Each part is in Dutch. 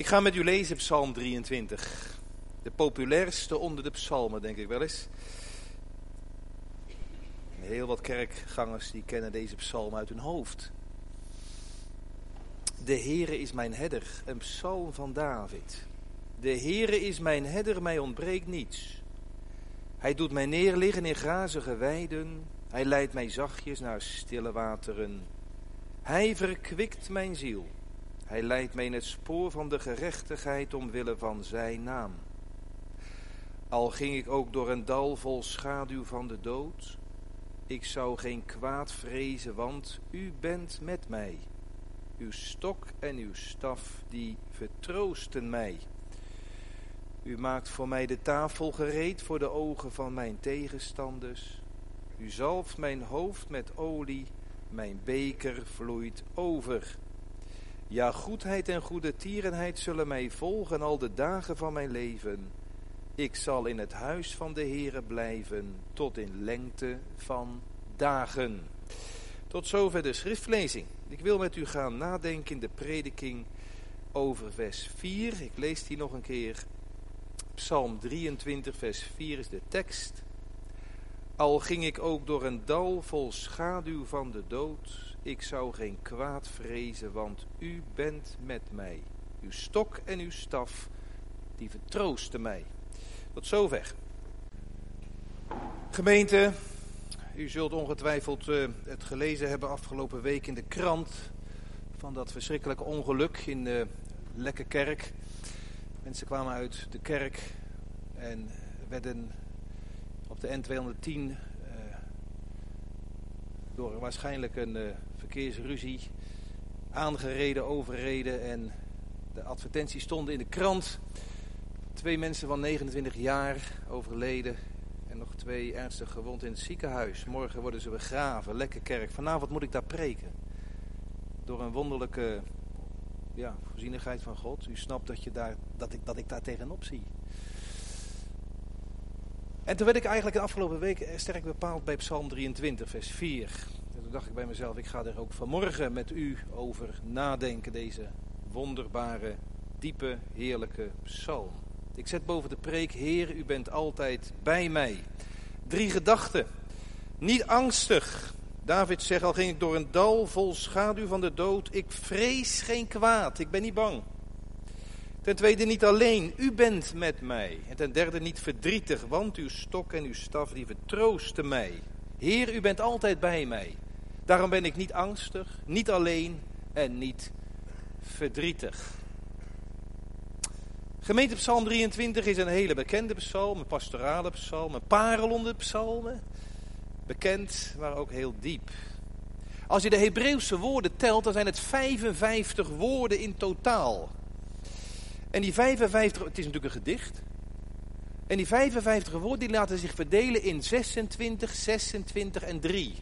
Ik ga met u lezen Psalm 23. De populairste onder de psalmen, denk ik wel eens. Heel wat kerkgangers die kennen deze psalm uit hun hoofd. De Heere is mijn herder, een psalm van David. De Heere is mijn herder, mij ontbreekt niets. Hij doet mij neerliggen in grazige weiden. Hij leidt mij zachtjes naar stille wateren. Hij verkwikt mijn ziel. Hij leidt mij in het spoor van de gerechtigheid omwille van zijn naam. Al ging ik ook door een dal vol schaduw van de dood, ik zou geen kwaad vrezen, want u bent met mij. Uw stok en uw staf, die vertroosten mij. U maakt voor mij de tafel gereed voor de ogen van mijn tegenstanders. U zalft mijn hoofd met olie, mijn beker vloeit over. Ja, goedheid en goede tierenheid zullen mij volgen al de dagen van mijn leven. Ik zal in het huis van de Heere blijven tot in lengte van dagen. Tot zover de schriftlezing. Ik wil met u gaan nadenken in de prediking over vers 4. Ik lees die nog een keer. Psalm 23, vers 4 is de tekst. Al ging ik ook door een dal vol schaduw van de dood, ik zou geen kwaad vrezen, want u bent met mij. Uw stok en uw staf, die vertroosten mij. Tot zover. Gemeente, u zult ongetwijfeld uh, het gelezen hebben afgelopen week in de krant van dat verschrikkelijke ongeluk in uh, Lekkerkerk. Mensen kwamen uit de kerk en werden op de N210 uh, door waarschijnlijk een uh, verkeersruzie aangereden, overreden en de advertenties stonden in de krant. Twee mensen van 29 jaar overleden en nog twee ernstig gewond in het ziekenhuis. Morgen worden ze begraven, lekker kerk. Vanavond moet ik daar preken. Door een wonderlijke ja, voorzienigheid van God. U snapt dat, je daar, dat, ik, dat ik daar tegenop zie. En toen werd ik eigenlijk de afgelopen week sterk bepaald bij Psalm 23, vers 4. En toen dacht ik bij mezelf, ik ga er ook vanmorgen met u over nadenken. Deze wonderbare, diepe, heerlijke psalm. Ik zet boven de preek, Heer, u bent altijd bij mij. Drie gedachten. Niet angstig. David zegt, al ging ik door een dal vol schaduw van de dood, ik vrees geen kwaad, ik ben niet bang. Ten tweede niet alleen, u bent met mij. En ten derde niet verdrietig, want uw stok en uw staf die vertroosten mij. Heer, u bent altijd bij mij. Daarom ben ik niet angstig, niet alleen en niet verdrietig. Gemeente Psalm 23 is een hele bekende psalm, een pastorale psalm, een parel onder psalmen. Bekend, maar ook heel diep. Als je de Hebreeuwse woorden telt, dan zijn het 55 woorden in totaal. En die 55, het is natuurlijk een gedicht. En die 55 woorden die laten zich verdelen in 26, 26 en 3.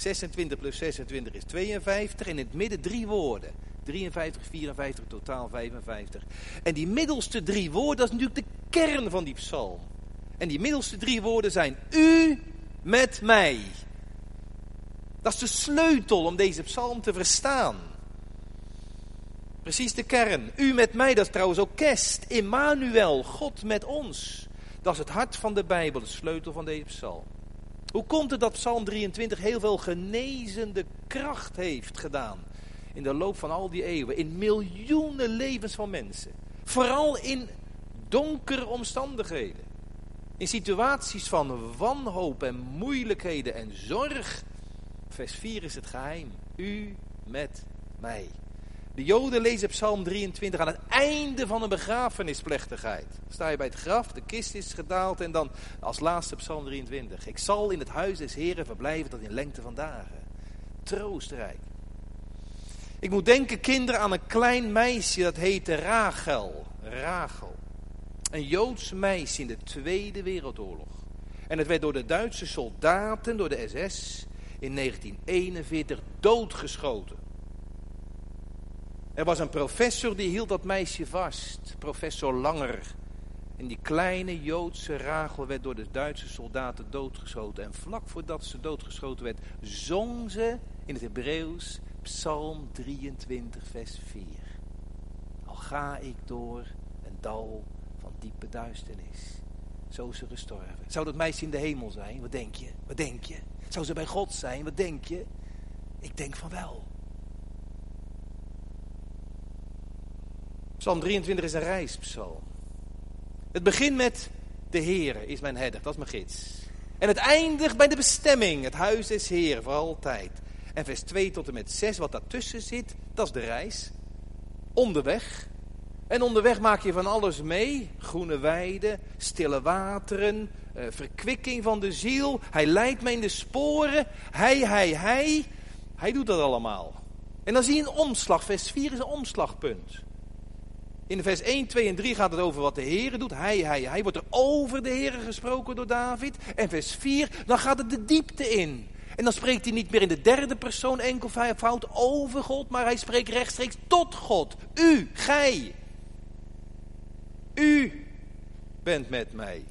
26 plus 26 is 52 en in het midden drie woorden. 53, 54, totaal 55. En die middelste drie woorden, dat is natuurlijk de kern van die psalm. En die middelste drie woorden zijn u met mij. Dat is de sleutel om deze psalm te verstaan. Precies de kern. U met mij, dat is trouwens ook kerst. Immanuel, God met ons. Dat is het hart van de Bijbel, de sleutel van deze psalm. Hoe komt het dat Psalm 23 heel veel genezende kracht heeft gedaan? In de loop van al die eeuwen. In miljoenen levens van mensen. Vooral in donkere omstandigheden. In situaties van wanhoop en moeilijkheden en zorg. Vers 4 is het geheim. U met mij. De Joden lezen Psalm 23 aan het einde van een begrafenisplechtigheid. Sta je bij het graf, de kist is gedaald en dan als laatste Psalm 23. Ik zal in het huis des Heren verblijven tot in lengte van dagen. Troostrijk. Ik moet denken, kinderen, aan een klein meisje dat heette Rachel. Rachel. Een Joods meisje in de Tweede Wereldoorlog. En het werd door de Duitse soldaten, door de SS, in 1941 doodgeschoten. Er was een professor die hield dat meisje vast, professor Langer. En die kleine Joodse Rachel werd door de Duitse soldaten doodgeschoten. En vlak voordat ze doodgeschoten werd, zong ze in het Hebreeuws Psalm 23, vers 4. Al ga ik door een dal van diepe duisternis. Zo is ze gestorven. Zou dat meisje in de hemel zijn? Wat denk je? Wat denk je? Zou ze bij God zijn? Wat denk je? Ik denk van wel. Psalm 23 is een reispsalm. Het begint met de Heere is mijn herder, dat is mijn gids. En het eindigt bij de bestemming, het huis des Heeren voor altijd. En vers 2 tot en met 6, wat daartussen zit, dat is de reis. Onderweg. En onderweg maak je van alles mee. Groene weiden, stille wateren, eh, verkwikking van de ziel. Hij leidt me in de sporen. Hij, hij, hij. Hij doet dat allemaal. En dan zie je een omslag. Vers 4 is een omslagpunt. In vers 1, 2 en 3 gaat het over wat de Heer doet. Hij, hij, hij. Wordt er over de Heer gesproken door David. En vers 4, dan gaat het de diepte in. En dan spreekt hij niet meer in de derde persoon enkelvoud over God, maar hij spreekt rechtstreeks tot God. U, gij. U bent met mij.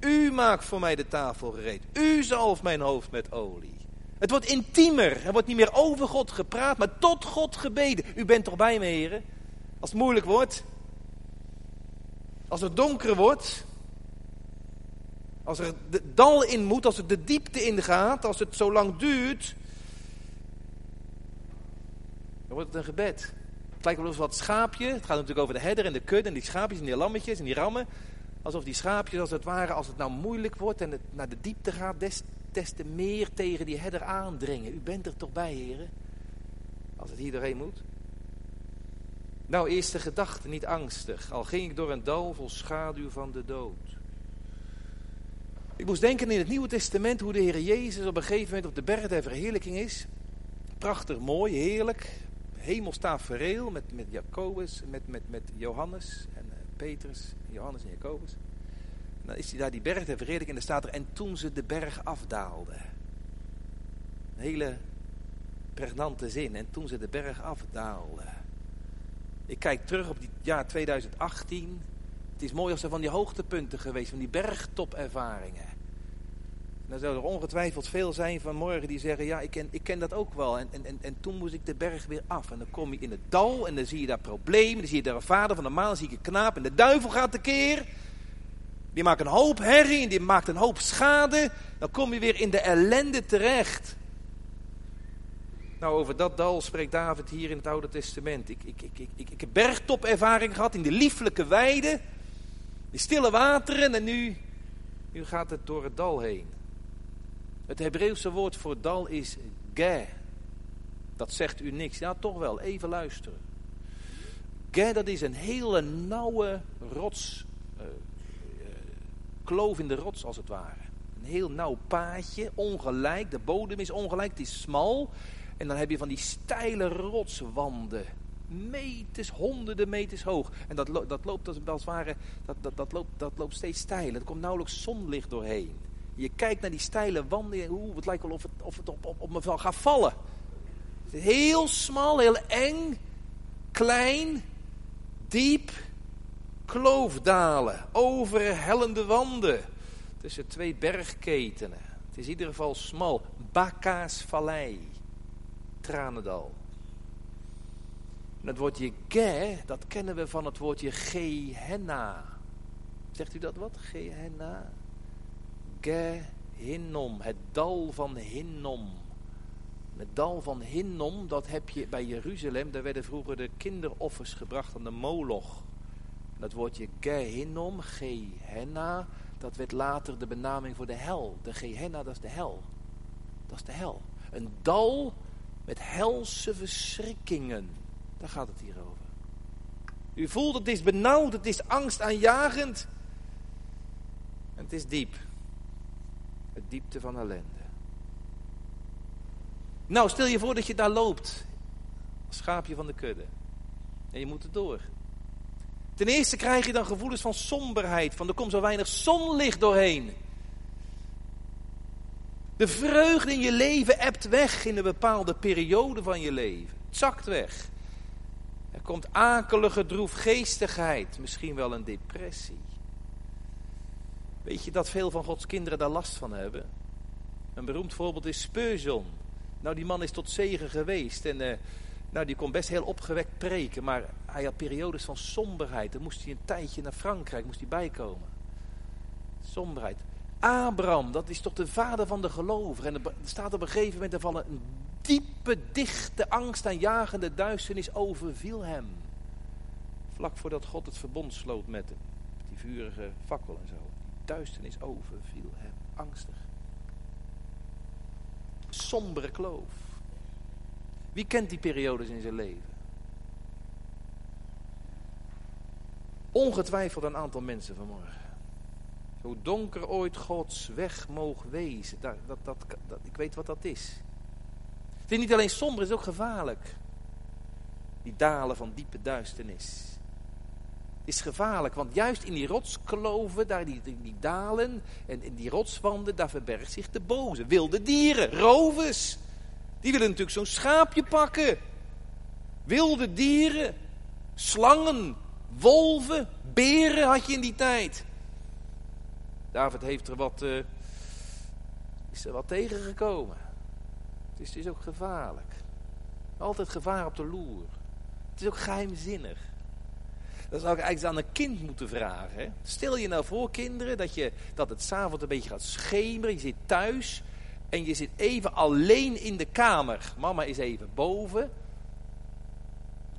U maakt voor mij de tafel gereed. U zalft mijn hoofd met olie. Het wordt intiemer. Er wordt niet meer over God gepraat, maar tot God gebeden. U bent toch bij me, heren? Als het moeilijk wordt, als het donker wordt, als er de dal in moet, als het de diepte in gaat, als het zo lang duurt, dan wordt het een gebed. Het lijkt wel eens wat schaapje. Het gaat natuurlijk over de herder en de kudde en die schaapjes en die lammetjes en die rammen. Alsof die schaapjes als het ware, als het nou moeilijk wordt en het naar de diepte gaat, des, te meer tegen die herder aandringen. U bent er toch bij, heren? Als het hier doorheen moet. Nou, eerste gedachte, niet angstig. Al ging ik door een dal vol schaduw van de dood. Ik moest denken in het Nieuwe Testament hoe de Heer Jezus op een gegeven moment op de berg der verheerlijking is. Prachtig, mooi, heerlijk. Hemels tafereel met, met Jacobus, met, met, met Johannes en uh, Petrus, Johannes en Jacobus. En dan is hij daar die berg der verheerlijking en dan staat er, en toen ze de berg afdaalden. Een hele pregnante zin, en toen ze de berg afdaalden. Ik kijk terug op het jaar 2018. Het is mooi als er van die hoogtepunten geweest, van die bergtopervaringen. Dan zou er ongetwijfeld veel zijn vanmorgen die zeggen, ja, ik ken, ik ken dat ook wel. En, en, en toen moest ik de berg weer af. En dan kom je in het dal en dan zie je daar problemen. Dan zie je daar een vader van de maan, zie je een knaap. En de duivel gaat tekeer. Die maakt een hoop herrie en die maakt een hoop schade. Dan kom je weer in de ellende terecht. Nou, over dat dal spreekt David hier in het Oude Testament. Ik, ik, ik, ik, ik, heb bergtopervaring gehad in de lieflijke weiden. Die stille wateren en nu, nu gaat het door het dal heen. Het Hebreeuwse woord voor dal is ge. Dat zegt u niks. Ja, toch wel. Even luisteren. Ge, dat is een hele nauwe rots. Uh, kloof in de rots, als het ware. Een heel nauw paadje, ongelijk. De bodem is ongelijk, het is smal. En dan heb je van die steile rotswanden. Meters, honderden meters hoog. En dat, dat loopt als, het ware, dat, dat, dat, loopt, dat loopt steeds steiler. Er komt nauwelijks zonlicht doorheen. Je kijkt naar die steile wanden en oeh, het lijkt wel of het, of het op, op, me gaat vallen. Heel smal, heel eng, klein, diep, kloofdalen, overhellende wanden. Tussen twee bergketenen. Het is in ieder geval smal. Baka's vallei. Tranendal. En het woordje ge, dat kennen we van het woordje Gehenna. Zegt u dat wat? Gehenna? Gehinnom, het dal van Hinnom. Het dal van Hinnom, dat heb je bij Jeruzalem. Daar werden vroeger de kinderoffers gebracht aan de moloch. Dat woordje Gehinnom, Gehenna, dat werd later de benaming voor de hel. De Gehenna, dat is de hel. Dat is de hel. Een dal met helse verschrikkingen. Daar gaat het hier over. U voelt het is benauwd, het is angstaanjagend. En het is diep. Het diepte van ellende. Nou, stel je voor dat je daar loopt. Als schaapje van de kudde. En je moet er door. Ten eerste krijg je dan gevoelens van somberheid. Van er komt zo weinig zonlicht doorheen. De vreugde in je leven ebt weg in een bepaalde periode van je leven. Het zakt weg. Er komt akelige droefgeestigheid, misschien wel een depressie. Weet je dat veel van Gods kinderen daar last van hebben? Een beroemd voorbeeld is Spurgeon. Nou, die man is tot zegen geweest en uh, Nou, die kon best heel opgewekt preken, maar hij had periodes van somberheid. Dan moest hij een tijdje naar Frankrijk, moest hij bijkomen. Somberheid. Abraham, dat is toch de vader van de gelovigen. En er staat op een gegeven moment, er vallen een diepe, dichte angst en jagende duisternis overviel hem. Vlak voordat God het verbond sloot met hem. Die vurige fakkel en zo. Die duisternis overviel hem. Angstig. Sombere kloof. Wie kent die periodes in zijn leven? Ongetwijfeld een aantal mensen vanmorgen. Hoe donker ooit Gods weg mogen wezen. Dat, dat, ik weet wat dat is. Het is niet alleen somber, het is ook gevaarlijk. Die dalen van diepe duisternis. Het is gevaarlijk, want juist in die rotskloven, daar die, die, die dalen en in die rotswanden, daar verbergt zich de boze. Wilde dieren, rovers. Die willen natuurlijk zo'n schaapje pakken. Wilde dieren, slangen, wolven, beren had je in die tijd. David heeft er wat, uh, is er wat tegengekomen. Het is, ook gevaarlijk. Altijd gevaar op de loer. Het is ook geheimzinnig. Dat zou ik eigenlijk aan een kind moeten vragen. Stel je nou voor, kinderen, dat, je, dat het s'avonds een beetje gaat schemeren. Je zit thuis en je zit even alleen in de kamer. Mama is even boven.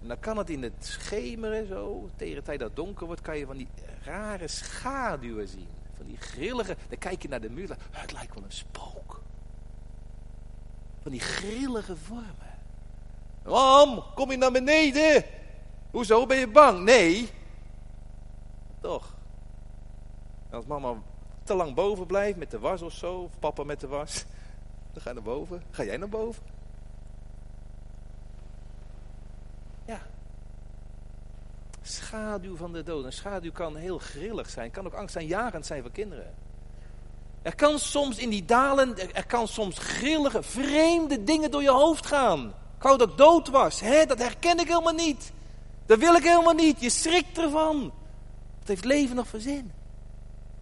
En dan kan het in het schemeren zo, tegen de tijd dat het donker wordt, kan je van die rare schaduwen zien. Van die grillige, dan kijk je naar de muur, het lijkt wel een spook. Van die grillige vormen. Mam, kom je naar beneden? Hoezo, ben je bang? Nee. Toch. als mama te lang boven blijft met de was of zo, of papa met de was, dan ga je naar boven. Ga jij naar boven? Schaduw van de dood. Een schaduw kan heel grillig zijn, kan ook angstaanjagend zijn voor kinderen. Er kan soms in die dalen, er kan soms grillige, vreemde dingen door je hoofd gaan. Ik wou dat dood was, hè? dat herken ik helemaal niet. Dat wil ik helemaal niet. Je schrikt ervan. Het heeft leven nog voor zin.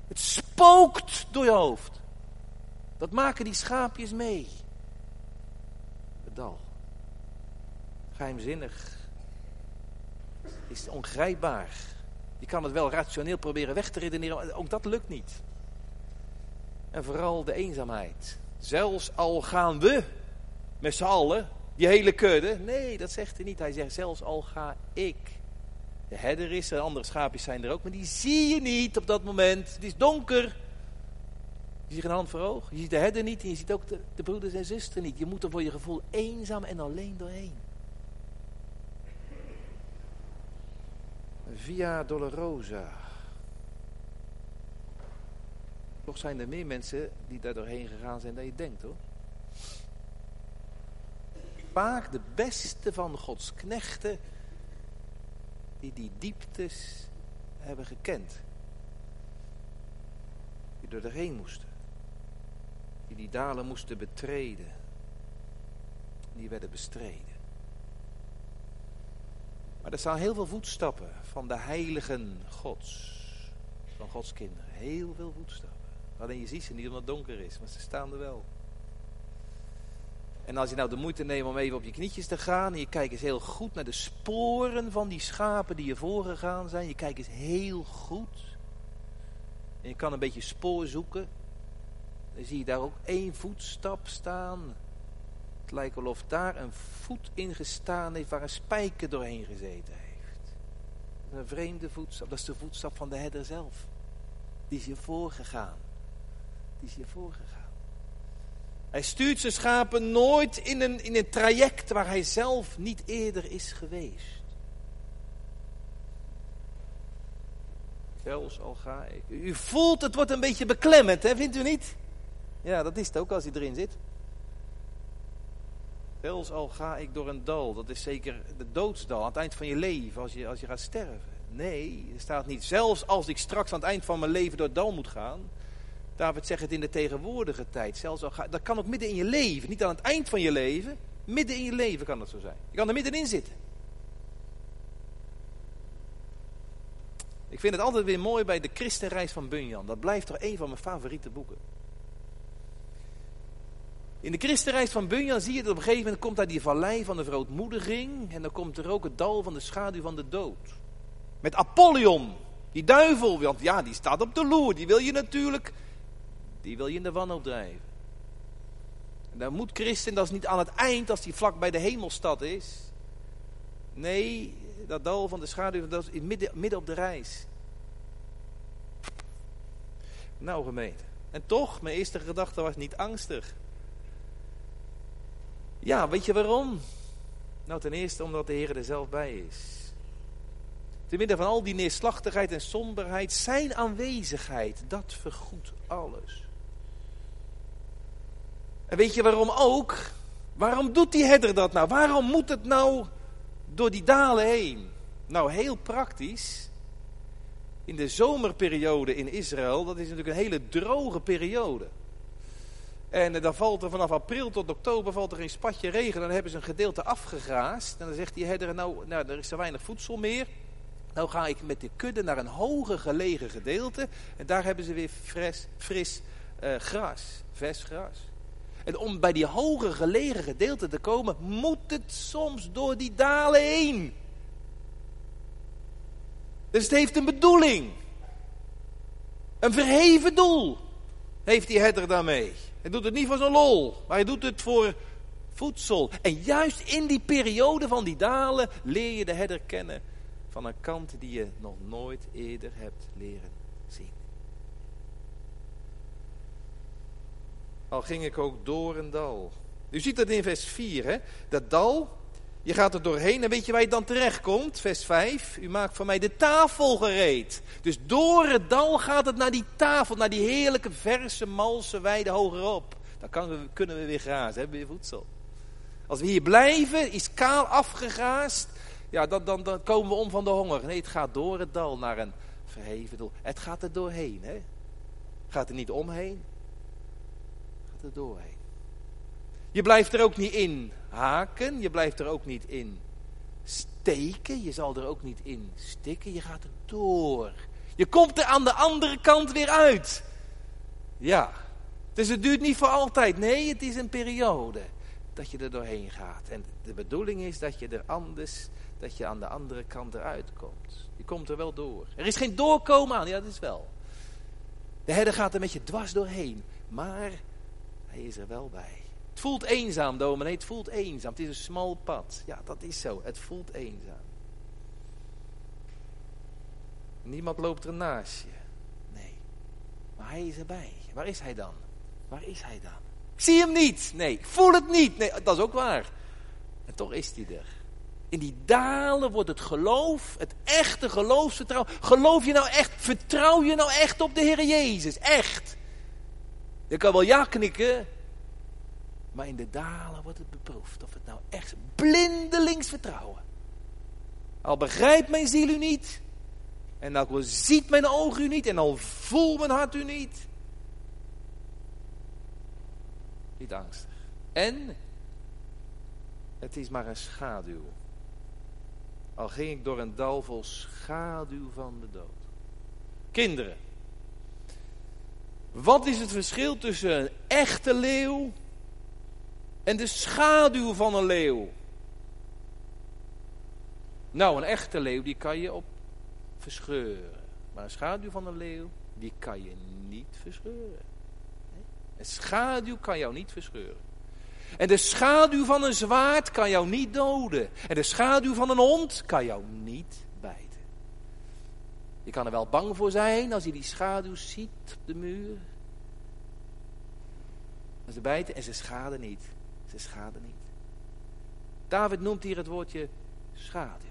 Het spookt door je hoofd. Dat maken die schaapjes mee. Het dal. Geheimzinnig. Is ongrijpbaar. Je kan het wel rationeel proberen weg te redeneren, ook dat lukt niet. En vooral de eenzaamheid. Zelfs al gaan we met z'n allen die hele kudde. Nee, dat zegt hij niet. Hij zegt zelfs al ga ik. De herder is er, andere schaapjes zijn er ook, maar die zie je niet op dat moment. Het is donker. Je ziet een hand voor oog. Je ziet de herder niet en je ziet ook de, de broeders en zusters niet. Je moet er voor je gevoel eenzaam en alleen doorheen. Via Dolorosa. Toch zijn er meer mensen die daar doorheen gegaan zijn dan je denkt hoor vaak de beste van Gods knechten die die dieptes hebben gekend. Die er doorheen moesten. Die die dalen moesten betreden. Die werden bestreden. Maar er staan heel veel voetstappen van de heiligen Gods. Van Gods kinderen. Heel veel voetstappen. Alleen je ziet ze niet omdat het donker is, maar ze staan er wel. En als je nou de moeite neemt om even op je knietjes te gaan. En je kijkt eens heel goed naar de sporen van die schapen die je voorgegaan zijn. Je kijkt eens heel goed. En je kan een beetje spoor zoeken. Dan zie je daar ook één voetstap staan. Het lijkt wel of daar een voet in gestaan heeft waar een spijker doorheen gezeten heeft. Een vreemde voetstap. Dat is de voetstap van de herder zelf. Die is je voorgegaan. Die is je voorgegaan. Hij stuurt zijn schapen nooit in een, in een traject waar hij zelf niet eerder is geweest. Zelfs al ga ik. U voelt het wordt een beetje beklemmend, hè? vindt u niet? Ja, dat is het ook als hij erin zit. Zelfs al ga ik door een dal, dat is zeker de doodsdal, aan het eind van je leven, als je, als je gaat sterven. Nee, er staat niet, zelfs als ik straks aan het eind van mijn leven door het dal moet gaan, David zegt het in de tegenwoordige tijd. Zelfs al dat kan ook midden in je leven. Niet aan het eind van je leven. Midden in je leven kan dat zo zijn. Je kan er middenin zitten. Ik vind het altijd weer mooi bij de Christenreis van Bunyan. Dat blijft toch een van mijn favoriete boeken. In de christenreis van Bunyan zie je dat op een gegeven moment komt daar die vallei van de verootmoediging. En dan komt er ook het dal van de schaduw van de dood. Met Apollyon, die duivel, want ja, die staat op de loer. Die wil je natuurlijk, die wil je in de wanhoop drijven. En dan moet christen, dat is niet aan het eind, als die vlak bij de hemelstad is. Nee, dat dal van de schaduw, dat is midden, midden op de reis. Nou gemeente. En toch, mijn eerste gedachte was niet angstig. Ja, weet je waarom? Nou, ten eerste omdat de Heer er zelf bij is. Te midden van al die neerslachtigheid en somberheid, zijn aanwezigheid, dat vergoedt alles. En weet je waarom ook? Waarom doet die herder dat nou? Waarom moet het nou door die dalen heen? Nou, heel praktisch. In de zomerperiode in Israël, dat is natuurlijk een hele droge periode. En dan valt er vanaf april tot oktober valt er geen spatje regen. Dan hebben ze een gedeelte afgegraast. En dan zegt die herder, nou, nou er is er weinig voedsel meer. Nou ga ik met de kudde naar een hoger gelegen gedeelte. En daar hebben ze weer fris, fris uh, gras, vers gras. En om bij die hoger gelegen gedeelte te komen, moet het soms door die dalen heen. Dus het heeft een bedoeling. Een verheven doel heeft die herder daarmee. Hij doet het niet voor zijn lol, maar hij doet het voor voedsel. En juist in die periode van die dalen leer je de herder kennen van een kant die je nog nooit eerder hebt leren zien. Al ging ik ook door een dal. U ziet dat in vers 4, hè? Dat dal, je gaat er doorheen en weet je waar je dan terecht komt? Vers 5, u maakt van mij de tafel gereed. Dus door het dal gaat het naar die tafel, naar die heerlijke verse malse weide hogerop. Dan kan, kunnen we weer grazen, hebben we weer voedsel. Als we hier blijven, is kaal afgegraast, ja, dan, dan, dan komen we om van de honger. Nee, het gaat door het dal naar een verheven doel. Het gaat er doorheen, hè. Gaat er niet omheen. Gaat er doorheen. Je blijft er ook niet in haken. Je blijft er ook niet in steken. Je zal er ook niet in stikken. Je gaat er door. Je komt er aan de andere kant weer uit. Ja. Dus het duurt niet voor altijd. Nee, het is een periode dat je er doorheen gaat. En de bedoeling is dat je er anders, dat je aan de andere kant eruit komt. Je komt er wel door. Er is geen doorkomen aan. Ja, dat is wel. De herder gaat er met je dwars doorheen. Maar hij is er wel bij. Het voelt eenzaam, dominee. Het voelt eenzaam. Het is een smal pad. Ja, dat is zo. Het voelt eenzaam. Niemand loopt er naast je. Nee. Maar hij is erbij. Waar is hij dan? Waar is hij dan? Ik zie hem niet. Nee, ik voel het niet. Nee, dat is ook waar. En toch is hij er. In die dalen wordt het geloof, het echte geloofsvertrouwen. Geloof je nou echt, vertrouw je nou echt op de Heer Jezus? Echt. Je kan wel ja knikken, maar in de dalen wordt het beproefd of het nou echt blindelings vertrouwen. Al begrijpt mijn ziel u niet, en al ziet mijn oog u niet, en al voelt mijn hart u niet. Niet angstig. En het is maar een schaduw. Al ging ik door een dal vol schaduw van de dood. Kinderen. Wat is het verschil tussen een echte leeuw en de schaduw van een leeuw. Nou, een echte leeuw, die kan je op verscheuren. Maar een schaduw van een leeuw, die kan je niet verscheuren. Een schaduw kan jou niet verscheuren. En de schaduw van een zwaard kan jou niet doden. En de schaduw van een hond kan jou niet bijten. Je kan er wel bang voor zijn als je die schaduw ziet op de muur. Maar ze bijten en ze schaden niet. Ze schade niet. David noemt hier het woordje schaduw.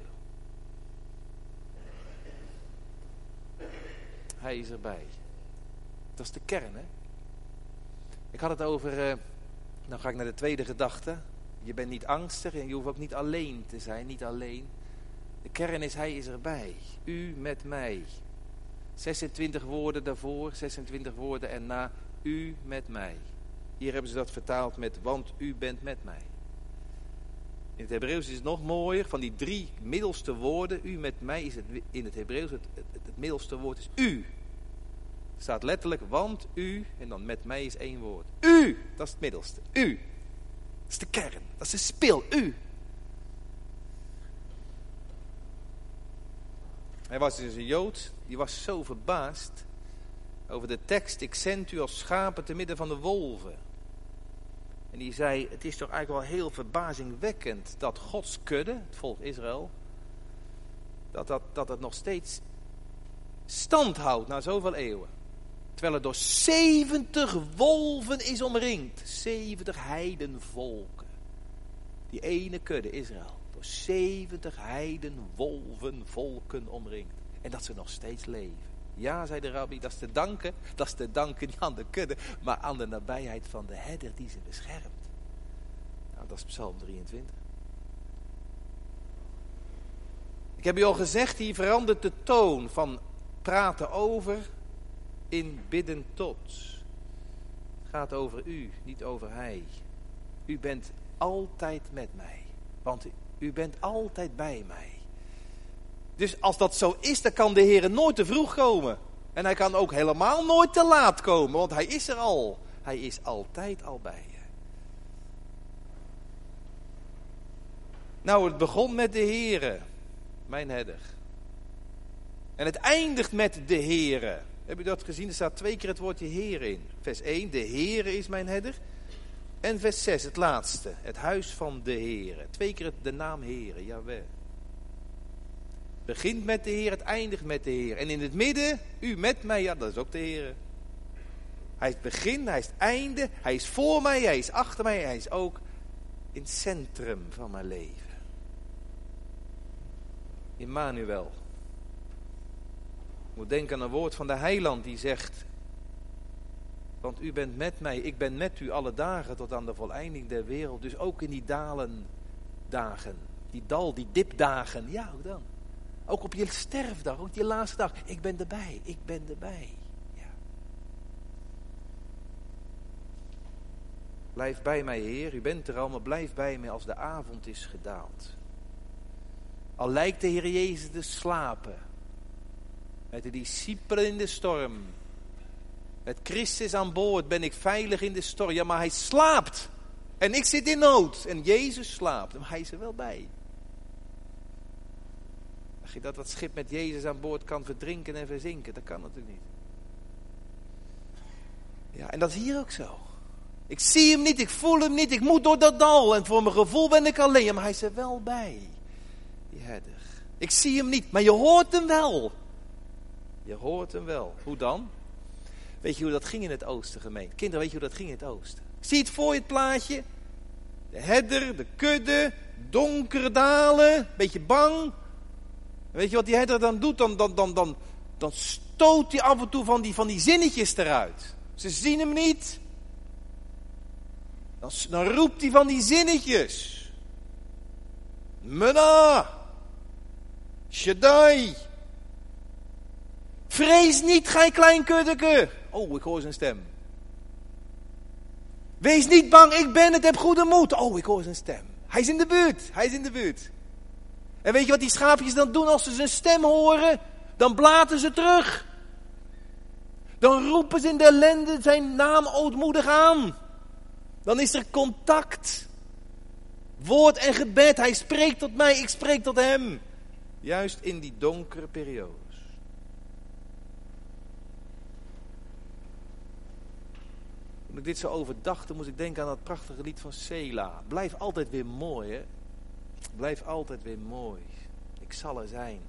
Hij is erbij. Dat is de kern, hè? Ik had het over, uh, dan ga ik naar de tweede gedachte. Je bent niet angstig en je hoeft ook niet alleen te zijn, niet alleen. De kern is, hij is erbij. U met mij. 26 woorden daarvoor, 26 woorden erna. U met mij. Hier hebben ze dat vertaald met, want u bent met mij. In het Hebreeuws is het nog mooier, van die drie middelste woorden, u met mij, is het, in het Hebreeuws het, het, middelste woord is u. Er staat letterlijk, want u, en dan met mij is één woord. U, dat is het middelste. U. Dat is de kern, dat is de spil. U. Hij was dus een Jood, die was zo verbaasd over de tekst, ik zend u als schapen te midden van de wolven. En die zei, het is toch eigenlijk wel heel verbazingwekkend dat Gods kudde, het volk Israël, dat, dat, dat het nog steeds stand houdt na zoveel eeuwen. Terwijl het door 70 wolven is omringd. 70 heidenvolken. Die ene kudde Israël. Door 70 heidenwolven volken omringd. En dat ze nog steeds leven. Ja, zei de rabbi, dat is te danken. Dat is te danken niet aan de kudde, maar aan de nabijheid van de herder die ze beschermt. Nou, dat is Psalm 23. Ik heb u al gezegd, hier verandert de toon van praten over in bidden tot. Het gaat over u, niet over hij. U bent altijd met mij, want u bent altijd bij mij. Dus als dat zo is, dan kan de Heer nooit te vroeg komen. En hij kan ook helemaal nooit te laat komen, want hij is er al. Hij is altijd al bij je. Nou, het begon met de Heere, mijn herder. En het eindigt met de Heere. Heb je dat gezien? Er staat twee keer het woordje Heer in. Vers 1, de Heere is mijn herder. En vers 6, het laatste, het huis van de Heere. Twee keer de naam Heere, jawel begint met de Heer, het eindigt met de Heer. En in het midden, u met mij, ja, dat is ook de Heer. Hij is het begin, hij is het einde, hij is voor mij, hij is achter mij, hij is ook in het centrum van mijn leven. Immanuel. Ik moet denken aan een woord van de heiland die zegt, want u bent met mij, ik ben met u alle dagen tot aan de voleinding der wereld. Dus ook in die dalen dagen, die dal, die dipdagen, ja ook dan. Ook op je sterfdag, ook je laatste dag. Ik ben erbij, ik ben erbij. Ja. Blijf bij mij, Heer. U bent er al, maar blijf bij mij als de avond is gedaald. Al lijkt de Heer Jezus te slapen. Met de discipelen in de storm. Met Christus aan boord ben ik veilig in de storm. Ja, maar hij slaapt. En ik zit in nood. En Jezus slaapt. Maar hij is er wel bij dat dat schip met Jezus aan boord kan verdrinken en verzinken? Dat kan natuurlijk niet. Ja, en dat is hier ook zo. Ik zie hem niet, ik voel hem niet, ik moet door dat dal. En voor mijn gevoel ben ik alleen. maar hij is er wel bij. Die herder. Ik zie hem niet, maar je hoort hem wel. Je hoort hem wel. Hoe dan? Weet je hoe dat ging in het oosten, gemeente? Kinderen, weet je hoe dat ging in het oosten? Zie het voor je het plaatje? De herder, de kudde, donkere dalen, beetje bang. Weet je wat die herder dan doet? Dan, dan, dan, dan, dan stoot hij af en toe van die, van die zinnetjes eruit. Ze zien hem niet. Dan, dan roept hij van die zinnetjes. Mena. Shaddai. Vrees niet, gij klein kuddeke. Oh, ik hoor zijn stem. Wees niet bang, ik ben het, heb goede moed. Oh, ik hoor zijn stem. Hij is in de buurt, hij is in de buurt. En weet je wat die schaapjes dan doen als ze zijn stem horen? Dan blaten ze terug. Dan roepen ze in de ellende zijn naam ootmoedig aan. Dan is er contact. Woord en gebed. Hij spreekt tot mij, ik spreek tot hem. Juist in die donkere periodes. Toen ik dit zo overdacht, moest ik denken aan dat prachtige lied van Sela. Blijf altijd weer mooi, hè? Blijf altijd weer mooi. Ik zal er zijn.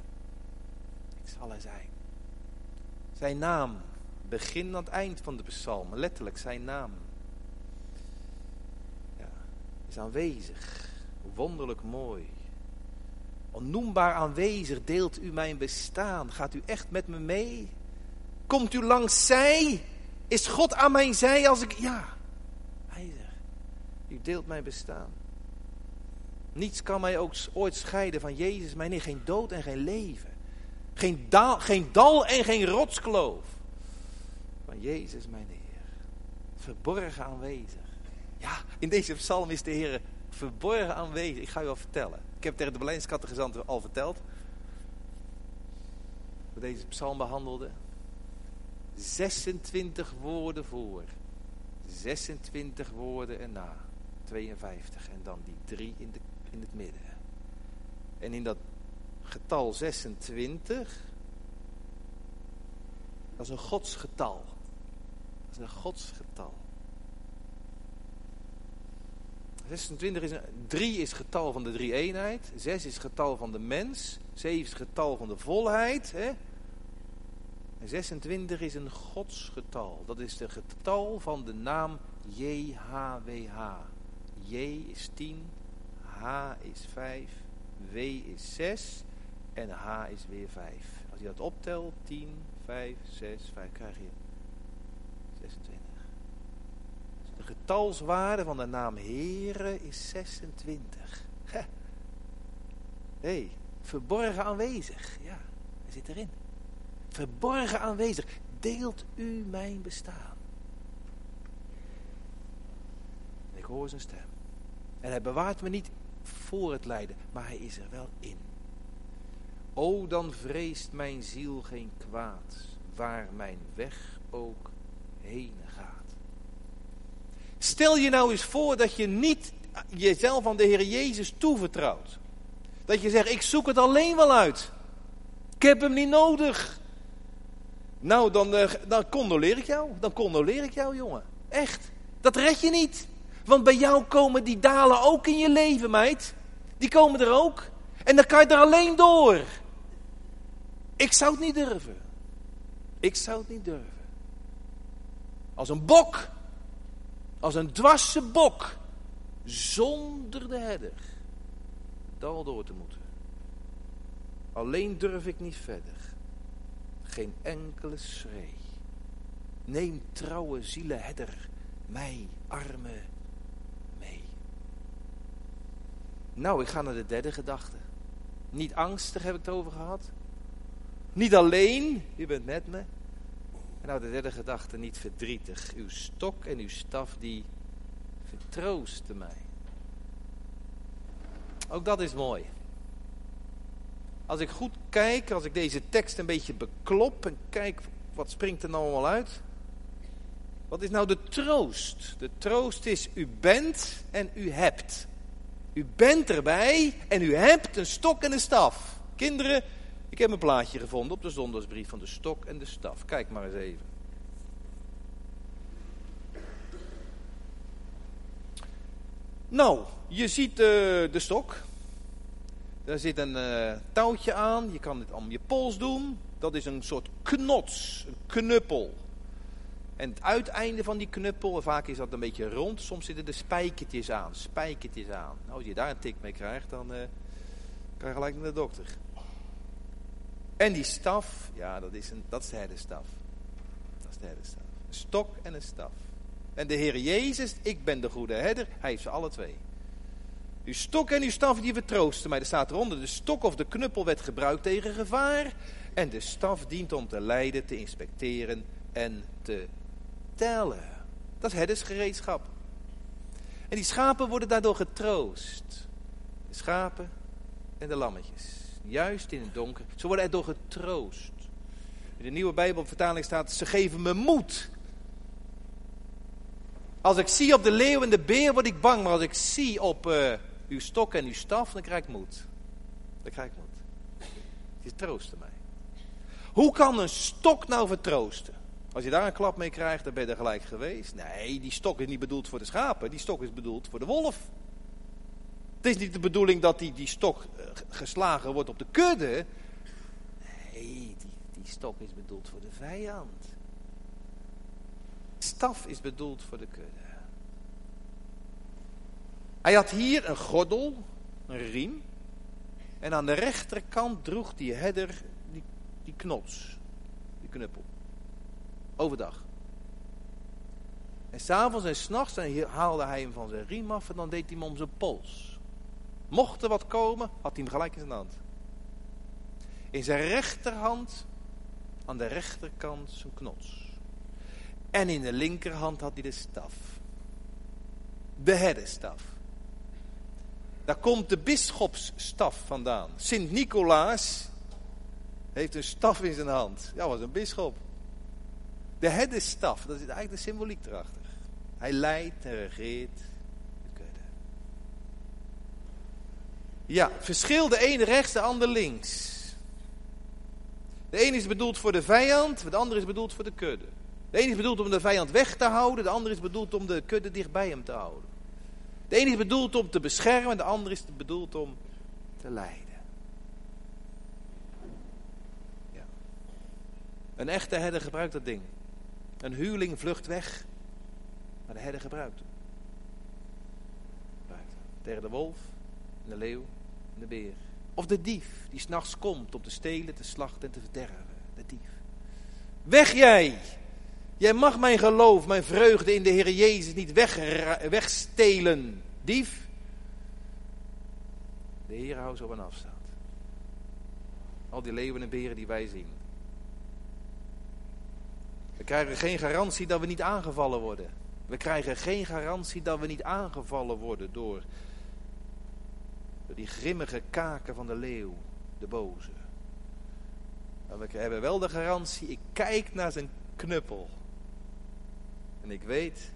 Ik zal er zijn. Zijn naam. Begin aan het eind van de psalm. Letterlijk zijn naam. Ja, is aanwezig. Wonderlijk mooi. Onnoembaar aanwezig deelt u mijn bestaan. Gaat u echt met me mee? Komt u langs zij? Is God aan mijn zij als ik... Ja, hij zegt. U deelt mijn bestaan. Niets kan mij ook ooit scheiden van Jezus, mijn Heer. Geen dood en geen leven. Geen, dal, geen dal en geen rotskloof. Van Jezus, mijn Heer. Verborgen aanwezig. Ja, in deze psalm is de Heer verborgen aanwezig. Ik ga u al vertellen. Ik heb tegen de Berlijnse al verteld. We deze psalm behandelden. 26 woorden voor. 26 woorden erna. 52. En dan die drie in, de, in het midden. En in dat getal 26, dat is een godsgetal. Dat is een godsgetal. 26 is een, 3 is getal van de drie eenheid. 6 is getal van de mens. 7 is getal van de volheid. Hè? En 26 is een godsgetal. Dat is het getal van de naam JHWH. J is 10, H is 5, W is 6 en H is weer 5. Als je dat optelt, 10, 5, 6, 5, krijg je 26. De getalswaarde van de naam Here is 26. Hé, hey, verborgen aanwezig. Ja, hij zit erin. Verborgen aanwezig. Deelt u mijn bestaan. Ik hoor zijn stem. En hij bewaart me niet voor het lijden, maar hij is er wel in. O, dan vreest mijn ziel geen kwaad, waar mijn weg ook heen gaat. Stel je nou eens voor dat je niet jezelf aan de Heer Jezus toevertrouwt. Dat je zegt, ik zoek het alleen wel uit. Ik heb hem niet nodig. Nou, dan, uh, dan condoleer ik jou. Dan condoleer ik jou, jongen. Echt. Dat red je niet. Want bij jou komen die dalen ook in je leven, meid. Die komen er ook. En dan kan je er alleen door. Ik zou het niet durven. Ik zou het niet durven. Als een bok. Als een dwarse bok. Zonder de herder. Dal door te moeten. Alleen durf ik niet verder. Geen enkele schree. Neem trouwe zielenherder mij, arme, mee. Nou, ik ga naar de derde gedachte. Niet angstig heb ik het over gehad. Niet alleen, u bent met me. En nou, de derde gedachte, niet verdrietig. Uw stok en uw staf, die vertroosten mij. Ook dat is mooi. Als ik goed kijk, als ik deze tekst een beetje beklop en kijk wat springt er nou allemaal uit. Wat is nou de troost? De troost is u bent en u hebt. U bent erbij en u hebt een stok en een staf. Kinderen, ik heb een plaatje gevonden op de zondagsbrief van de stok en de staf. Kijk maar eens even. Nou, je ziet uh, de stok. Daar zit een uh, touwtje aan. Je kan het om je pols doen. Dat is een soort knots, een knuppel. En het uiteinde van die knuppel, vaak is dat een beetje rond. Soms zitten er spijkertjes aan, spijkertjes aan. Nou, als je daar een tik mee krijgt, dan uh, kan je gelijk naar de dokter. En die staf, ja, dat is, een, dat is de herderstaf. Dat is de herderstaf. Een stok en een staf. En de Heer Jezus, ik ben de goede herder, hij heeft ze alle twee. Uw stok en uw staf die vertroosten mij. Er staat eronder, de stok of de knuppel werd gebruikt tegen gevaar. En de staf dient om te leiden, te inspecteren en te tellen. Dat is herdersgereedschap. En die schapen worden daardoor getroost. De schapen en de lammetjes. Juist in het donker. Ze worden erdoor getroost. In de nieuwe Bijbelvertaling staat, ze geven me moed. Als ik zie op de leeuw en de beer word ik bang. Maar als ik zie op uh, uw stok en uw staf, dan krijg ik moed. Dan krijg ik moed. Die troosten mij. Hoe kan een stok nou vertroosten? Als je daar een klap mee krijgt, dan ben je er gelijk geweest. Nee, die stok is niet bedoeld voor de schapen. Die stok is bedoeld voor de wolf. Het is niet de bedoeling dat die, die stok eh, geslagen wordt op de kudde. Nee, die, die stok is bedoeld voor de vijand. Staf is bedoeld voor de kudde. Hij had hier een gordel, een riem. En aan de rechterkant droeg die herder die, die knots, die knuppel. Overdag. En s'avonds en s'nachts haalde hij hem van zijn riem af en dan deed hij hem om zijn pols. Mocht er wat komen, had hij hem gelijk in zijn hand. In zijn rechterhand, aan de rechterkant, zijn knots. En in de linkerhand had hij de staf. De herderstaf. Daar komt de bisschopsstaf vandaan. Sint Nicolaas heeft een staf in zijn hand. Ja, was een bisschop. De herderstaf, dat is eigenlijk de symboliek erachter. Hij leidt en regeert de kudde. Ja, verschil de ene rechts, de ander links. De ene is bedoeld voor de vijand, de andere is bedoeld voor de kudde. De ene is bedoeld om de vijand weg te houden, de andere is bedoeld om de kudde dicht bij hem te houden. De ene is bedoeld om te beschermen, de andere is bedoeld om te leiden. Ja. Een echte herder gebruikt dat ding. Een huurling vlucht weg, maar de herder gebruikt. Tegen de wolf, de leeuw en de beer. Of de dief die s'nachts komt om te stelen, te slachten en te verderven. De dief. Weg jij! Jij mag mijn geloof, mijn vreugde in de Heer Jezus niet weg, wegstelen. Dief. De Heer houdt zo op een afstand. Al die leeuwen en beren die wij zien. We krijgen geen garantie dat we niet aangevallen worden. We krijgen geen garantie dat we niet aangevallen worden door, die grimmige kaken van de leeuw, de boze. Maar we hebben wel de garantie, ik kijk naar zijn knuppel. En ik weet,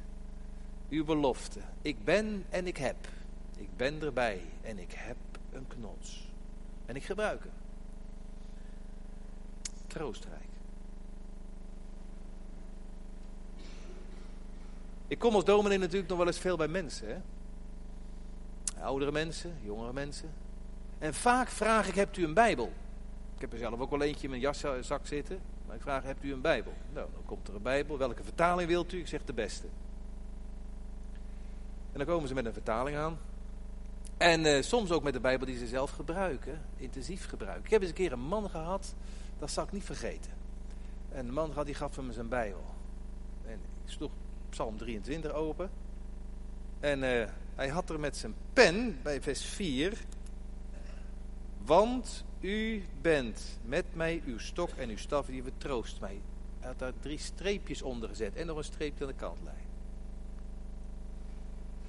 uw belofte, ik ben en ik heb. Ik ben erbij en ik heb een knots. En ik gebruik hem. Troostrijk. Ik kom als dominee natuurlijk nog wel eens veel bij mensen. Hè? Oudere mensen, jongere mensen. En vaak vraag ik, hebt u een Bijbel? Ik heb er zelf ook wel eentje in mijn jaszak zitten. Maar ik vraag, hebt u een Bijbel? Nou, dan komt er een Bijbel. Welke vertaling wilt u? Ik zeg de beste. En dan komen ze met een vertaling aan. En uh, soms ook met de Bijbel die ze zelf gebruiken. Intensief gebruiken. Ik heb eens een keer een man gehad. Dat zal ik niet vergeten. En de man had, die gaf hem zijn Bijbel. En ik sloeg Psalm 23 open. En uh, hij had er met zijn pen bij vers 4. Want u bent met mij, uw stok en uw staf, die vertroost mij. Hij had daar drie streepjes onder gezet en nog een streepje aan de kantlijn.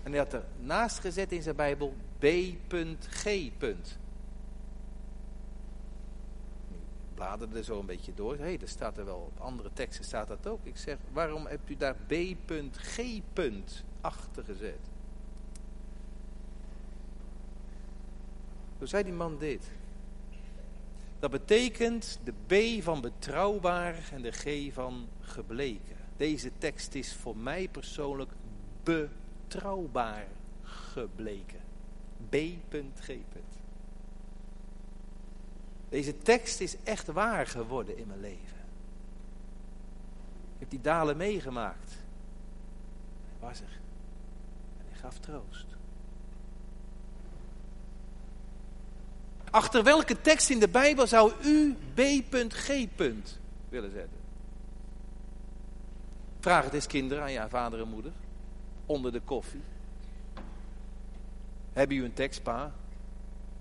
En hij had er naast gezet in zijn Bijbel B.G. bladerde er zo een beetje door. Hé, hey, dat staat er wel op andere teksten staat dat ook. Ik zeg, waarom hebt u daar B.G. achter gezet? Zo zei die man dit. Dat betekent de B van betrouwbaar en de G van gebleken. Deze tekst is voor mij persoonlijk betrouwbaar gebleken. B.G. Deze tekst is echt waar geworden in mijn leven. Ik heb die dalen meegemaakt. Hij was er. En hij gaf troost. Achter welke tekst in de Bijbel zou u B.G. willen zetten? Vraag het eens kinderen aan je vader en moeder. Onder de koffie. Hebben u een tekst, pa?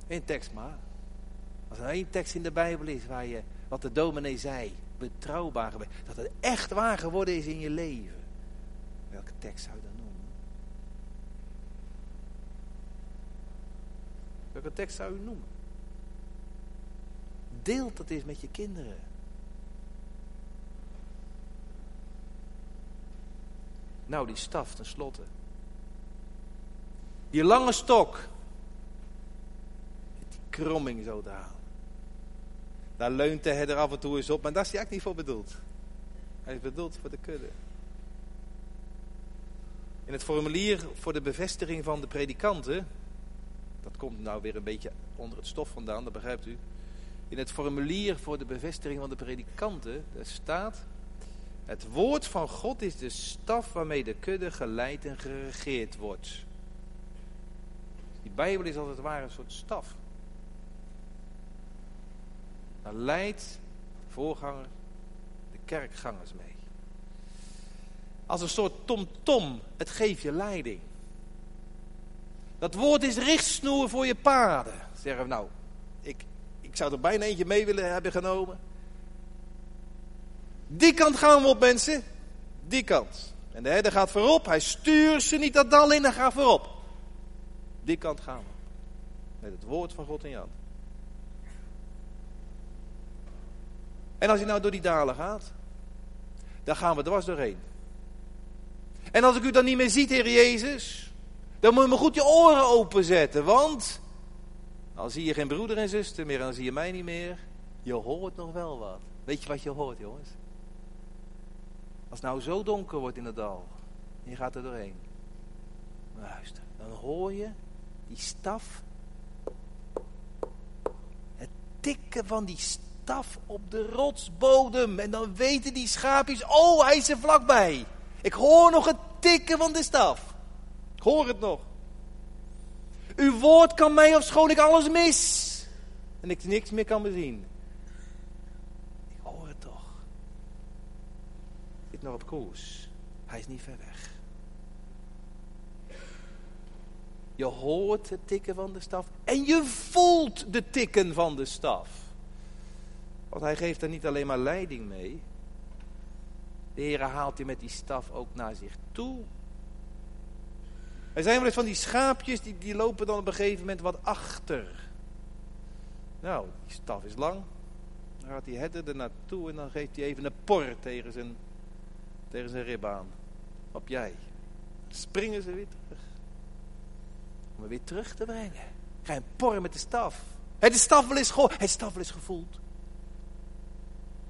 Een tekst, ma. Als er één tekst in de Bijbel is waar je, wat de dominee zei, betrouwbaar geworden, dat het echt waar geworden is in je leven. Welke tekst zou je dan noemen? Welke tekst zou u noemen? Deelt dat eens met je kinderen. Nou, die staf tenslotte. Die lange stok. Die kromming zo te halen. Daar leunt de herder af en toe eens op, maar daar is hij eigenlijk niet voor bedoeld. Hij is bedoeld voor de kudde. In het formulier voor de bevestiging van de predikanten, dat komt nou weer een beetje onder het stof vandaan, dat begrijpt u. In het formulier voor de bevestiging van de predikanten, daar staat, het woord van God is de staf waarmee de kudde geleid en geregeerd wordt. Die Bijbel is als het ware een soort staf. Daar leidt voorganger de kerkgangers mee. Als een soort tom-tom, het geeft je leiding. Dat woord is richtsnoer voor je paden. Zeggen we nou, ik, ik zou er bijna eentje mee willen hebben genomen. Die kant gaan we op mensen. Die kant. En de herder gaat voorop. Hij stuurt ze niet dat dal in, hij gaat voorop. Die kant gaan we. Met het woord van God in je hand. En als je nou door die dalen gaat, dan gaan we dwars doorheen. En als ik u dan niet meer ziet, Heer Jezus, dan moet je me goed je oren openzetten. Want dan zie je geen broeder en zuster meer en dan zie je mij niet meer. Je hoort nog wel wat. Weet je wat je hoort, jongens? Als het nou zo donker wordt in het dal, en je gaat er doorheen. Luister, dan hoor je die staf. Het tikken van die staf op de rotsbodem. En dan weten die schaapjes, oh, hij is er vlakbij. Ik hoor nog het tikken van de staf. Ik hoor het nog. Uw woord kan mij, ofschoon ik alles mis. En ik niks meer kan bezien. Ik hoor het toch. Ik nog op koers. Hij is niet ver weg. Je hoort het tikken van de staf. En je voelt de tikken van de staf. Want hij geeft er niet alleen maar leiding mee. De Heer haalt je met die staf ook naar zich toe. Er zijn wel eens van die schaapjes, die, die lopen dan op een gegeven moment wat achter. Nou, die staf is lang. Dan gaat die herder er naartoe en dan geeft hij even een por tegen zijn, tegen zijn rib aan. Op jij. Dan springen ze weer terug. Om hem weer terug te brengen. Ga een por met de staf. Hij de staf wel eens. Hij de staf wel eens gevoeld.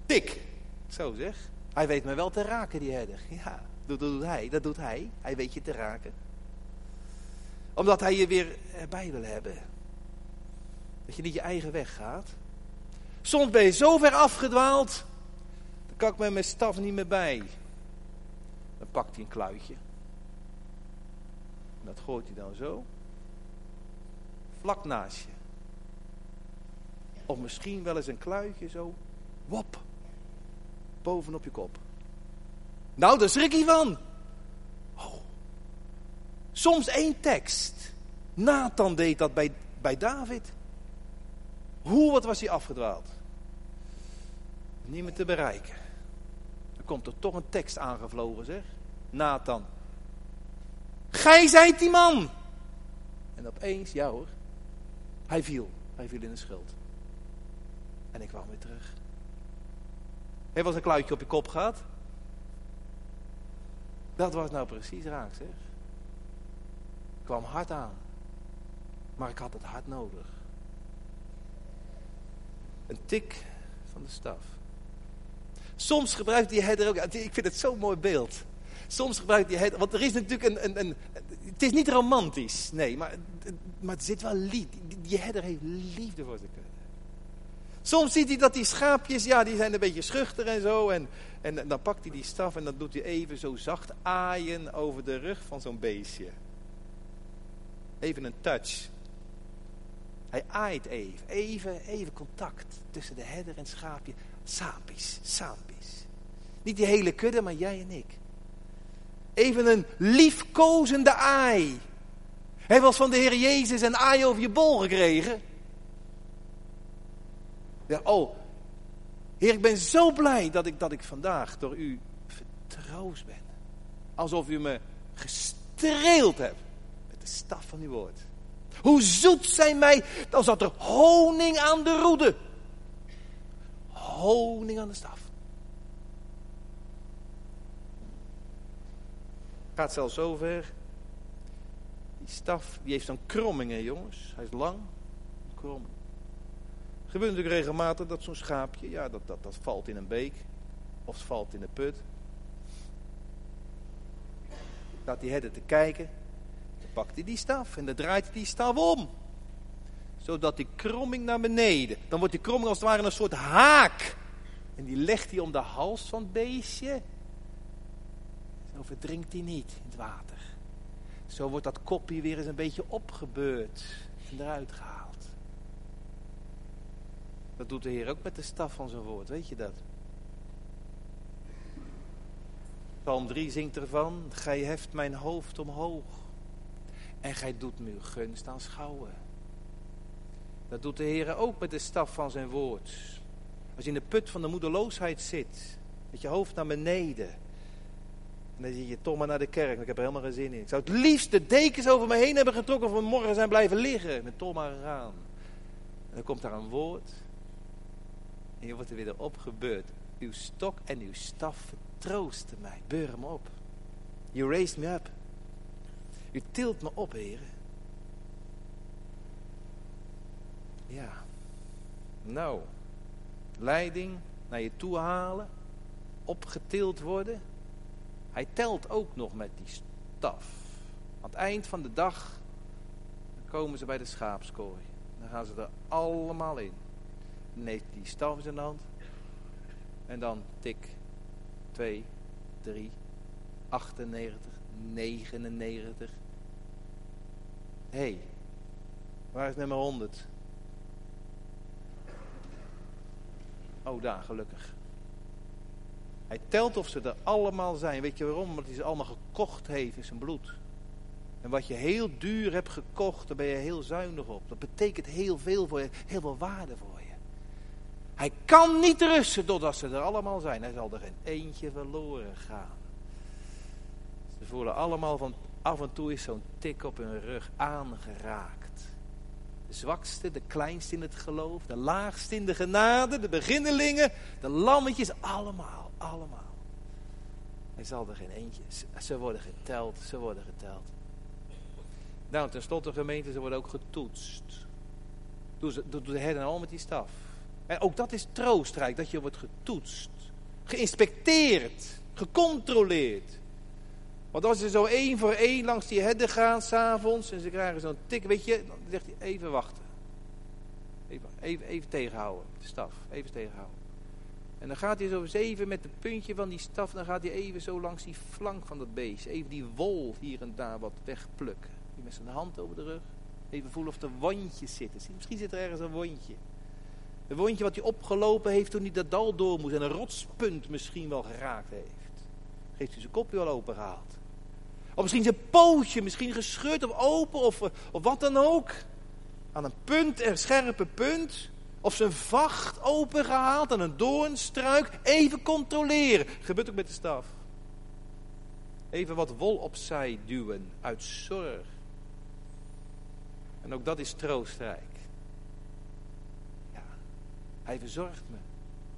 Tik. Zo zeg. Hij weet me wel te raken, die herder. Ja, dat doet hij. Dat doet hij. Hij weet je te raken omdat hij je weer erbij wil hebben. Dat je niet je eigen weg gaat. Soms ben je zo ver afgedwaald. Dan kan ik met mijn staf niet meer bij. Dan pakt hij een kluitje. En dat gooit hij dan zo. Vlak naast je. Of misschien wel eens een kluitje zo. Wop. Bovenop je kop. Nou, daar schrik je van. Soms één tekst. Nathan deed dat bij, bij David. Hoe, wat was hij afgedwaald? Niet meer te bereiken. Dan komt er toch een tekst aangevlogen, zeg. Nathan. Gij zijt die man. En opeens, ja hoor. Hij viel. Hij viel in de schuld. En ik kwam weer terug. Hij was een kluitje op je kop gehad. Dat was nou precies raak, zeg kwam hard aan. Maar ik had het hard nodig. Een tik van de staf. Soms gebruikt die herder ook, ik vind het zo'n mooi beeld. Soms gebruikt die herder, want er is natuurlijk een, een, een het is niet romantisch, nee, maar, maar zit wel liefde. Die herder heeft liefde voor zijn kudde. Soms ziet hij dat die schaapjes, ja, die zijn een beetje schuchter en zo. En, en dan pakt hij die staf en dan doet hij even zo zacht aaien over de rug van zo'n beestje. Even een touch. Hij aait even. Even, even contact tussen de herder en schaapje. Sapies, sapies. Niet die hele kudde, maar jij en ik. Even een liefkozende aai. Hij was van de Heer Jezus een aai over je bol gekregen. Ja, oh, Heer, ik ben zo blij dat ik, dat ik vandaag door u vertroost ben. Alsof u me gestreeld hebt de staf van uw woord. Hoe zoet zijn mij, dan zat er honing aan de roede. Honing aan de staf. Gaat zelfs zover. Die staf, die heeft zo'n krommingen, jongens. Hij is lang, krom. Gebeurt natuurlijk regelmatig dat zo'n schaapje, ja, dat, dat, dat valt in een beek. Of valt in een put. Laat die herder te kijken pakt hij die staf en dan draait hij die staf om. Zodat die kromming naar beneden. Dan wordt die kromming als het ware een soort haak. En die legt hij om de hals van het beestje. Zo verdrinkt hij niet in het water. Zo wordt dat kopje weer eens een beetje opgebeurd en eruit gehaald. Dat doet de Heer ook met de staf van zijn woord, weet je dat? Psalm 3 zingt ervan, gij heft mijn hoofd omhoog. En gij doet me gunst aanschouwen. Dat doet de Heer ook met de staf van zijn woord. Als je in de put van de moedeloosheid zit, met je hoofd naar beneden. En dan zie je toch maar naar de kerk, ik heb er helemaal geen zin in. Ik zou het liefst de dekens over me heen hebben getrokken of morgen zijn blijven liggen. Met toch maar eraan. En dan komt daar een woord. En je wordt er weer op gebeurd. Uw stok en uw staf troostte mij, beur me op. You raised me up. U tilt me op, heren. Ja. Nou, leiding naar je toe halen, opgetild worden. Hij telt ook nog met die staf. Aan het eind van de dag komen ze bij de schaapskooi. Dan gaan ze er allemaal in. Dan heeft die staf in zijn hand. En dan tik 2, 3, 98, 99. Hé, hey, waar is nummer 100? Oh, daar, gelukkig. Hij telt of ze er allemaal zijn. Weet je waarom? Omdat hij ze allemaal gekocht heeft in zijn bloed. En wat je heel duur hebt gekocht, daar ben je heel zuinig op. Dat betekent heel veel voor je, heel veel waarde voor. Hij kan niet rusten totdat ze er allemaal zijn. Hij zal er geen eentje verloren gaan. Ze voelen allemaal van af en toe is zo'n tik op hun rug aangeraakt. De zwakste, de kleinste in het geloof, de laagste in de genade, de beginnelingen, de lammetjes, allemaal, allemaal. Hij zal er geen eentje. Ze worden geteld, ze worden geteld. Nou, tenslotte gemeente, ze worden ook getoetst. Doe, ze, de herden al met die staf. En ook dat is troostrijk, dat je wordt getoetst. Geïnspecteerd, gecontroleerd. Want als ze zo één voor één langs die herden gaan s'avonds en ze krijgen zo'n tik, weet je, dan zegt hij even wachten. Even, even, even tegenhouden, de staf, even tegenhouden. En dan gaat hij zo even met het puntje van die staf, dan gaat hij even zo langs die flank van dat beest. Even die wol hier en daar wat wegplukken. Die met zijn hand over de rug. Even voelen of er wondjes zitten. Misschien zit er ergens een wondje. Een wondje wat hij opgelopen heeft toen hij dat dal door moest. En een rotspunt misschien wel geraakt heeft. Heeft hij zijn kopje wel open gehaald. Of misschien zijn pootje, misschien gescheurd of open of, of wat dan ook. Aan een punt, een scherpe punt. Of zijn vacht opengehaald aan een doornstruik. Even controleren. Gebeurt ook met de staf. Even wat wol opzij duwen uit zorg. En ook dat is troostrijk. Hij verzorgt me.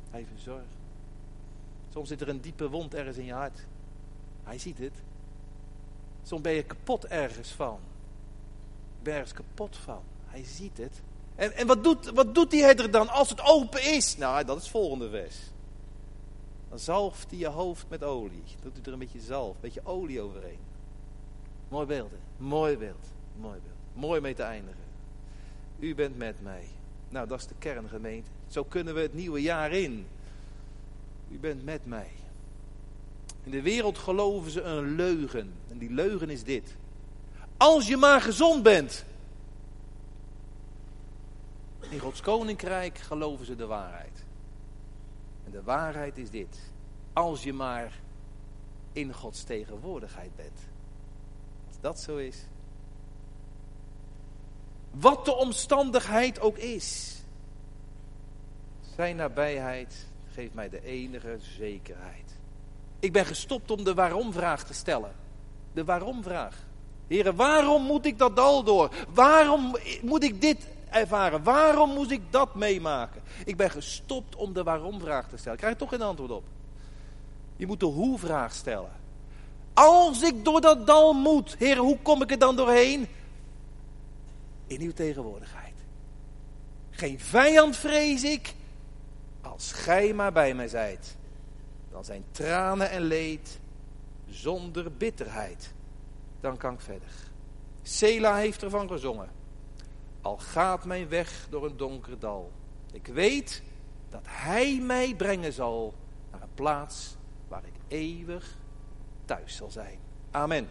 Hij verzorgt. Soms zit er een diepe wond ergens in je hart. Hij ziet het. Soms ben je kapot ergens van. Ik ben ergens kapot van. Hij ziet het. En, en wat, doet, wat doet die herder dan als het open is? Nou, dat is het volgende vers. Dan zalft hij je hoofd met olie. Doet hij er een beetje zalf, een beetje olie overheen. Mooi beeld, hè? Mooi beeld. Mooi beeld. Mooi mee te eindigen. U bent met mij. Nou, dat is de kerngemeente. Zo kunnen we het nieuwe jaar in. U bent met mij. In de wereld geloven ze een leugen. En die leugen is dit. Als je maar gezond bent. In Gods koninkrijk geloven ze de waarheid. En de waarheid is dit. Als je maar in Gods tegenwoordigheid bent. Als dat zo is. Wat de omstandigheid ook is. Zijn nabijheid geeft mij de enige zekerheid. Ik ben gestopt om de waarom-vraag te stellen. De waarom-vraag. Heren, waarom moet ik dat dal door? Waarom moet ik dit ervaren? Waarom moet ik dat meemaken? Ik ben gestopt om de waarom-vraag te stellen. Ik krijg toch geen antwoord op. Je moet de hoe-vraag stellen. Als ik door dat dal moet, heren, hoe kom ik er dan doorheen? In uw tegenwoordigheid. Geen vijand vrees ik, als gij maar bij mij zijt dan zijn tranen en leed zonder bitterheid. Dan kan ik verder. Sela heeft ervan gezongen. Al gaat mijn weg door een donker dal. Ik weet dat hij mij brengen zal naar een plaats waar ik eeuwig thuis zal zijn. Amen.